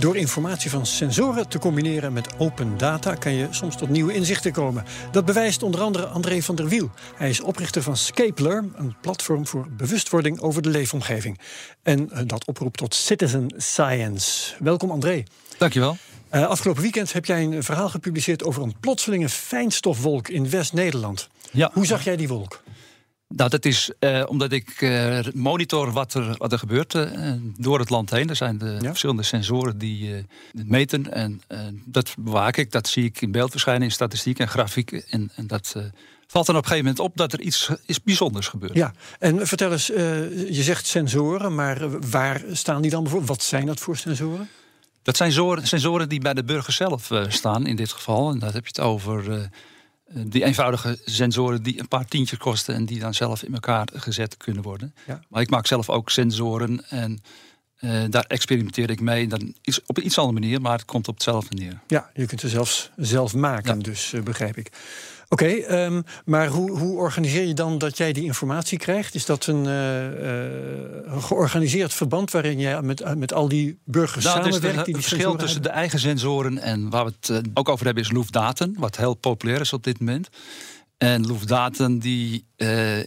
Door informatie van sensoren te combineren met open data kan je soms tot nieuwe inzichten komen. Dat bewijst onder andere André van der Wiel. Hij is oprichter van Scapler, een platform voor bewustwording over de leefomgeving. En eh, dat oproept tot citizen science. Welkom André. Dankjewel. Uh, afgelopen weekend heb jij een verhaal gepubliceerd over een plotselinge fijnstofwolk in West-Nederland. Ja. Hoe zag jij die wolk? Nou, dat is uh, omdat ik uh, monitor wat er, wat er gebeurt uh, door het land heen. Er zijn de ja? verschillende sensoren die meten. En dat bewaak ik. Dat zie ik in beeld verschijnen in statistiek en grafieken. En, en dat valt dan op een gegeven moment op dat er iets is bijzonders gebeurt. Ja, en vertel eens, je zegt sensoren, maar waar staan die dan bijvoorbeeld? Wat zijn dat voor sensoren? Dat zijn sensoren, sensoren die bij de burger zelf staan in dit geval. En dat heb je het over die eenvoudige sensoren die een paar tientjes kosten en die dan zelf in elkaar gezet kunnen worden. Ja. Maar ik maak zelf ook sensoren en uh, daar experimenteer ik mee. Dan is op een iets andere manier, maar het komt op hetzelfde neer. Ja, je kunt ze zelfs zelf maken, ja. dus uh, begrijp ik. Oké, okay, um, maar hoe, hoe, organiseer je dan dat jij die informatie krijgt? Is dat een uh, georganiseerd verband waarin jij met, met al die burgers nou, samenwerkt? Het, die het verschil tussen de eigen sensoren en waar we het ook over hebben is Loefdaten, wat heel populair is op dit moment. En Loefdaten die,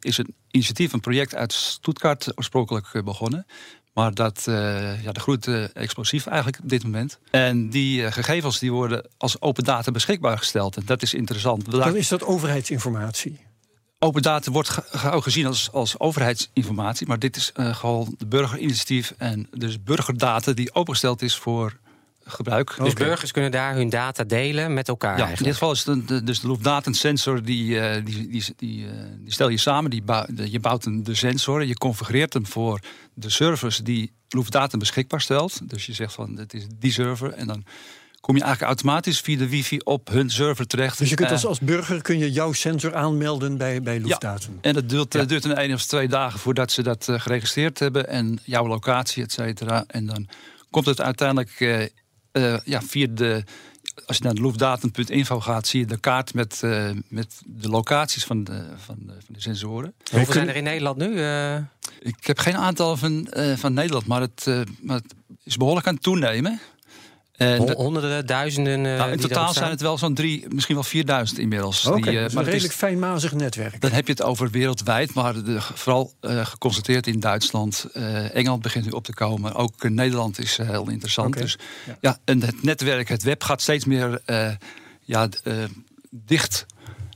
is een initiatief, een project uit Stuttgart oorspronkelijk begonnen. Maar dat, uh, ja, dat groeit uh, explosief eigenlijk op dit moment. En die uh, gegevens die worden als open data beschikbaar gesteld. En dat is interessant. Dan is dat overheidsinformatie? Open data wordt gezien als, als overheidsinformatie. Maar dit is gewoon de burgerinitiatief en dus burgerdata die opengesteld is voor gebruik. Dus okay. burgers kunnen daar hun data delen met elkaar ja, eigenlijk? In dit geval is het de, dus de Luftdatensensor, die, uh, die, die, die, uh, die, stel je samen. Die bouw, de, je bouwt een, de sensor en je configureert hem voor de servers die Luftdaten beschikbaar stelt. Dus je zegt van, het is die server en dan kom je eigenlijk automatisch via de wifi op hun server terecht. Dus je kunt als, als burger kun je jouw sensor aanmelden bij, bij Luftdaten? Ja, en dat duurt, ja. duurt een één of twee dagen voordat ze dat geregistreerd hebben. En jouw locatie, et cetera. En dan komt het uiteindelijk uh, ja, via de. Als je naar de loefdatum.info gaat, zie je de kaart met, uh, met de locaties van de, van de, van de sensoren. Hoeveel zijn er in Nederland nu? Uh... Ik heb geen aantal van, van Nederland, maar het, maar het is behoorlijk aan het toenemen. En Honderden, duizenden. Nou, in totaal zijn het wel zo'n drie, misschien wel 4000 inmiddels. Okay, uh, maar een redelijk fijnmazig netwerk. Dan heb je het over wereldwijd, maar de, vooral uh, geconstateerd in Duitsland. Uh, Engeland begint nu op te komen. Ook Nederland is heel interessant. Okay. Dus ja. ja. en het netwerk, het web gaat steeds meer ja, dicht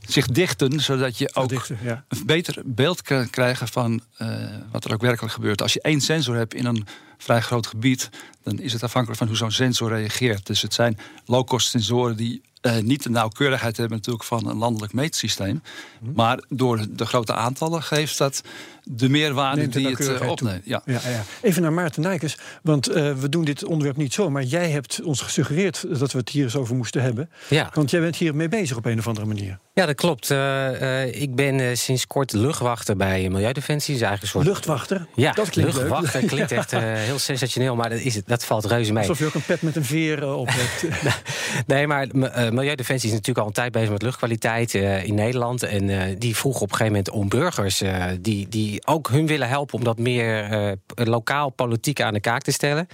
zich dichten, zodat je ook ja. een beter beeld kan krijgen van uh, wat er ook werkelijk gebeurt. Als je één sensor hebt in een vrij groot gebied, dan is het afhankelijk van hoe zo'n sensor reageert. Dus het zijn low-cost sensoren die uh, niet de nauwkeurigheid hebben natuurlijk van een landelijk meetsysteem. Hm. Maar door de grote aantallen geeft dat de meerwaarde die het uh, opneemt. Ja. Ja, ja. Even naar Maarten Nijkers, want uh, we doen dit onderwerp niet zo, maar jij hebt ons gesuggereerd dat we het hier eens over moesten hebben. Ja. Want jij bent hier mee bezig op een of andere manier. Ja, dat klopt. Uh, ik ben sinds kort luchtwachter bij Milieudefensie. Is eigenlijk een soort... Luchtwachter? Ja, dat klinkt luchtwachter leuk. klinkt echt heel sensationeel, maar dat, is het, dat valt reuze mee. Alsof je ook een pet met een veer op hebt. nee, maar Milieudefensie is natuurlijk al een tijd bezig met luchtkwaliteit in Nederland. En die vroeg op een gegeven moment om burgers die, die ook hun willen helpen om dat meer uh, lokaal politiek aan de kaak te stellen.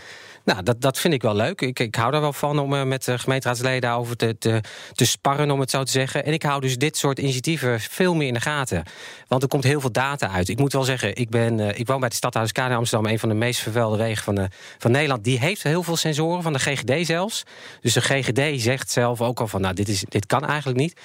Nou, dat, dat vind ik wel leuk. Ik, ik hou daar wel van om uh, met de gemeenteraadsleden daarover te, te, te sparren, om het zo te zeggen. En ik hou dus dit soort initiatieven veel meer in de gaten. Want er komt heel veel data uit. Ik moet wel zeggen, ik, ben, uh, ik woon bij de stadhuiskade in Amsterdam, een van de meest vervuilde wegen van, van Nederland. Die heeft heel veel sensoren, van de GGD zelfs. Dus de GGD zegt zelf ook al van, nou, dit, is, dit kan eigenlijk niet.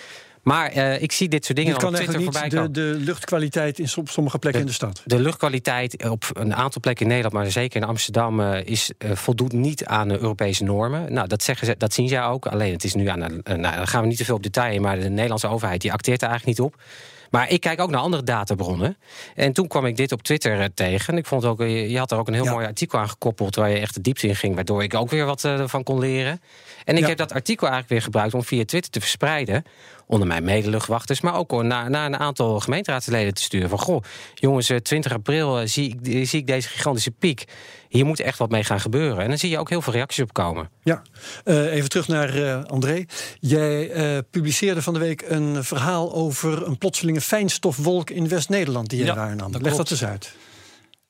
Maar uh, ik zie dit soort dingen dit kan op Twitter niet voorbij komen. De, de luchtkwaliteit in sommige plekken in de stad. De luchtkwaliteit op een aantal plekken in Nederland, maar zeker in Amsterdam, uh, is, uh, voldoet niet aan de Europese normen. Nou, dat, zeggen ze, dat zien zij ook. Alleen het is nu aan. nou, dan gaan we niet te veel op detail, maar de Nederlandse overheid die acteert er eigenlijk niet op. Maar ik kijk ook naar andere databronnen. En toen kwam ik dit op Twitter tegen. Ik vond ook, je had er ook een heel ja. mooi artikel aan gekoppeld... waar je echt de diepte in ging, waardoor ik ook weer wat van kon leren. En ik ja. heb dat artikel eigenlijk weer gebruikt om via Twitter te verspreiden... onder mijn medeluchtwachters, maar ook naar, naar een aantal gemeenteraadsleden te sturen. Van, goh, jongens, 20 april zie ik, zie ik deze gigantische piek. Hier moet echt wat mee gaan gebeuren. En dan zie je ook heel veel reacties op komen. Ja, uh, even terug naar uh, André. Jij uh, publiceerde van de week een verhaal over een plotselinge fijnstofwolk in West-Nederland die je ja, waarnam. Leg dat eens uit.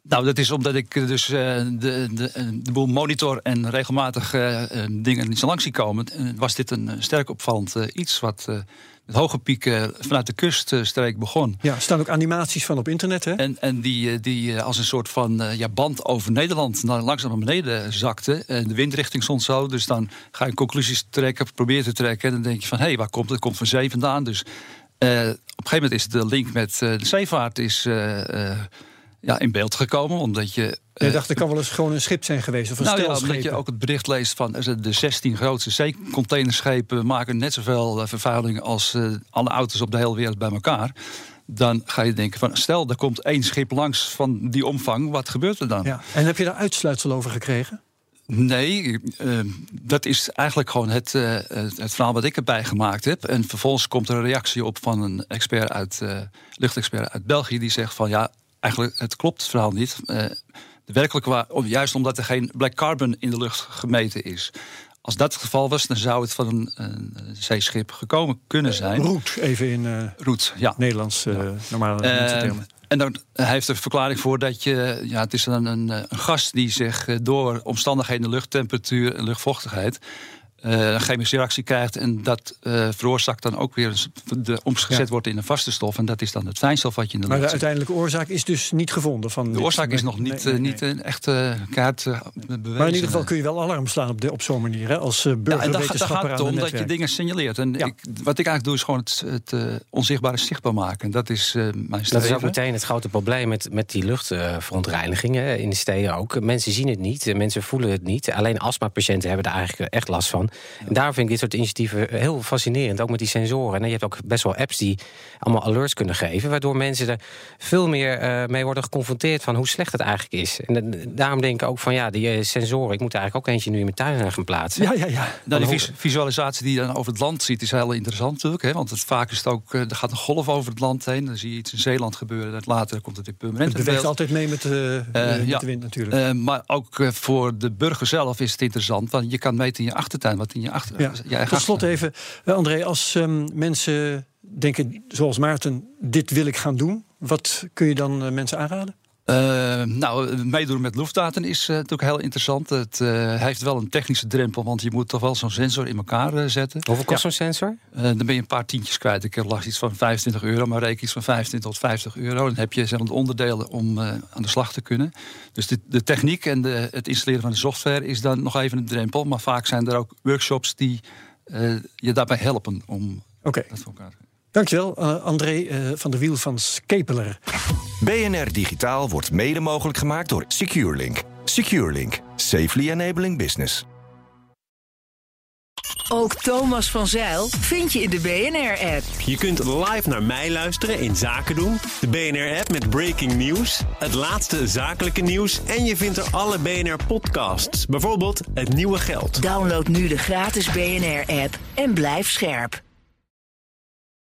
Nou, dat is omdat ik dus uh, de, de, de boel monitor en regelmatig uh, dingen niet zo lang zie komen. Was dit een sterk opvallend uh, iets wat met hoge pieken vanuit de kuststreek begon. Ja, er staan ook animaties van op internet, hè? En, en die, die als een soort van ja, band over Nederland naar, langzaam naar beneden zakte. En de windrichting stond zo, dus dan ga je conclusies trekken, probeer te trekken. En dan denk je van, hé, hey, waar komt het? komt van zee vandaan. Dus op een gegeven moment is de link met de zeevaart is ja, in beeld gekomen. Omdat je. Je dacht, er kan wel eens gewoon een schip zijn geweest. Of een nou ja, omdat je ook het bericht leest van de 16 grootste zeecontainerschepen maken net zoveel vervuiling als uh, alle auto's op de hele wereld bij elkaar. Dan ga je denken van stel, er komt één schip langs van die omvang, wat gebeurt er dan? Ja. En heb je daar uitsluitsel over gekregen? Nee, uh, dat is eigenlijk gewoon het, uh, het verhaal wat ik erbij gemaakt heb. En vervolgens komt er een reactie op van een expert uit, luchtexpert uit België, die zegt van ja, eigenlijk, het klopt het verhaal niet. Uh, de werkelijke juist omdat er geen black carbon in de lucht gemeten is. Als dat het geval was, dan zou het van een, een zeeschip gekomen kunnen zijn. Uh, roet, even in uh, roet, ja. Nederlands uh, normale termen. En dan hij heeft er verklaring voor dat je, ja, het is dan een, een gas die zich door omstandigheden, luchttemperatuur en luchtvochtigheid een chemische reactie krijgt. En dat uh, veroorzaakt dan ook weer de, omgezet ja. wordt in een vaste stof. En dat is dan het fijnstof wat je in de maar lucht de uiteindelijke oorzaak is dus niet gevonden? Van de oorzaak is nog niet, nee, nee, nee. niet een echte kaart uh, bewezen. Maar in ieder geval kun je wel alarm slaan op, de, op zo'n manier. Hè? Als burgerwetenschapper ja, daar gaat het om dat je dingen signaleert. En ja. ik, wat ik eigenlijk doe is gewoon het, het onzichtbare zichtbaar maken. Dat is mijn streven. Dat is ook meteen het grote probleem met, met die luchtverontreinigingen in de steden ook. Mensen zien het niet, mensen voelen het niet. Alleen astmapatiënten hebben er eigenlijk echt last van. En daar vind ik dit soort initiatieven heel fascinerend. Ook met die sensoren. En je hebt ook best wel apps die allemaal alerts kunnen geven. Waardoor mensen er veel meer uh, mee worden geconfronteerd van hoe slecht het eigenlijk is. En uh, daarom denk ik ook van ja, die uh, sensoren. Ik moet eigenlijk ook eentje nu in mijn tuin gaan plaatsen. Ja, ja, ja. Nou, die visualisatie die je dan over het land ziet is heel interessant natuurlijk. Hè? Want het, vaak is het ook, er gaat een golf over het land heen. Dan zie je iets in Zeeland gebeuren. En later komt het in permanent. Het beweegt altijd mee met, met ja, de wind natuurlijk. maar ook voor de burger zelf is het interessant. Want je kan meten in je achtertuin wat in je achter. Ja. Tot slot even, André, als um, mensen denken zoals Maarten, dit wil ik gaan doen, wat kun je dan uh, mensen aanraden? Uh, nou, meedoen met luchtdata is uh, natuurlijk heel interessant. Het uh, heeft wel een technische drempel, want je moet toch wel zo'n sensor in elkaar zetten. Hoeveel kost ja. zo'n sensor? dan ben je een paar tientjes kwijt. Ik heb last iets van 25 euro, maar reken iets van 25 tot 50 euro. Dan heb je zeg, de onderdelen om aan de slag te kunnen. Dus de, de techniek en de, het installeren van de software is dan nog even een drempel. Maar vaak zijn er ook workshops die je daarbij helpen om okay. dat voor elkaar te Dankjewel, uh, André uh, van der Wiel van Skepeler. BNR Digitaal wordt mede mogelijk gemaakt door SecureLink. SecureLink, safely enabling business. Ook Thomas van Zeil vind je in de BNR-app. Je kunt live naar mij luisteren in Zaken doen. De BNR-app met breaking news, het laatste zakelijke nieuws... en je vindt er alle BNR-podcasts, bijvoorbeeld Het Nieuwe Geld. Download nu de gratis BNR-app en blijf scherp.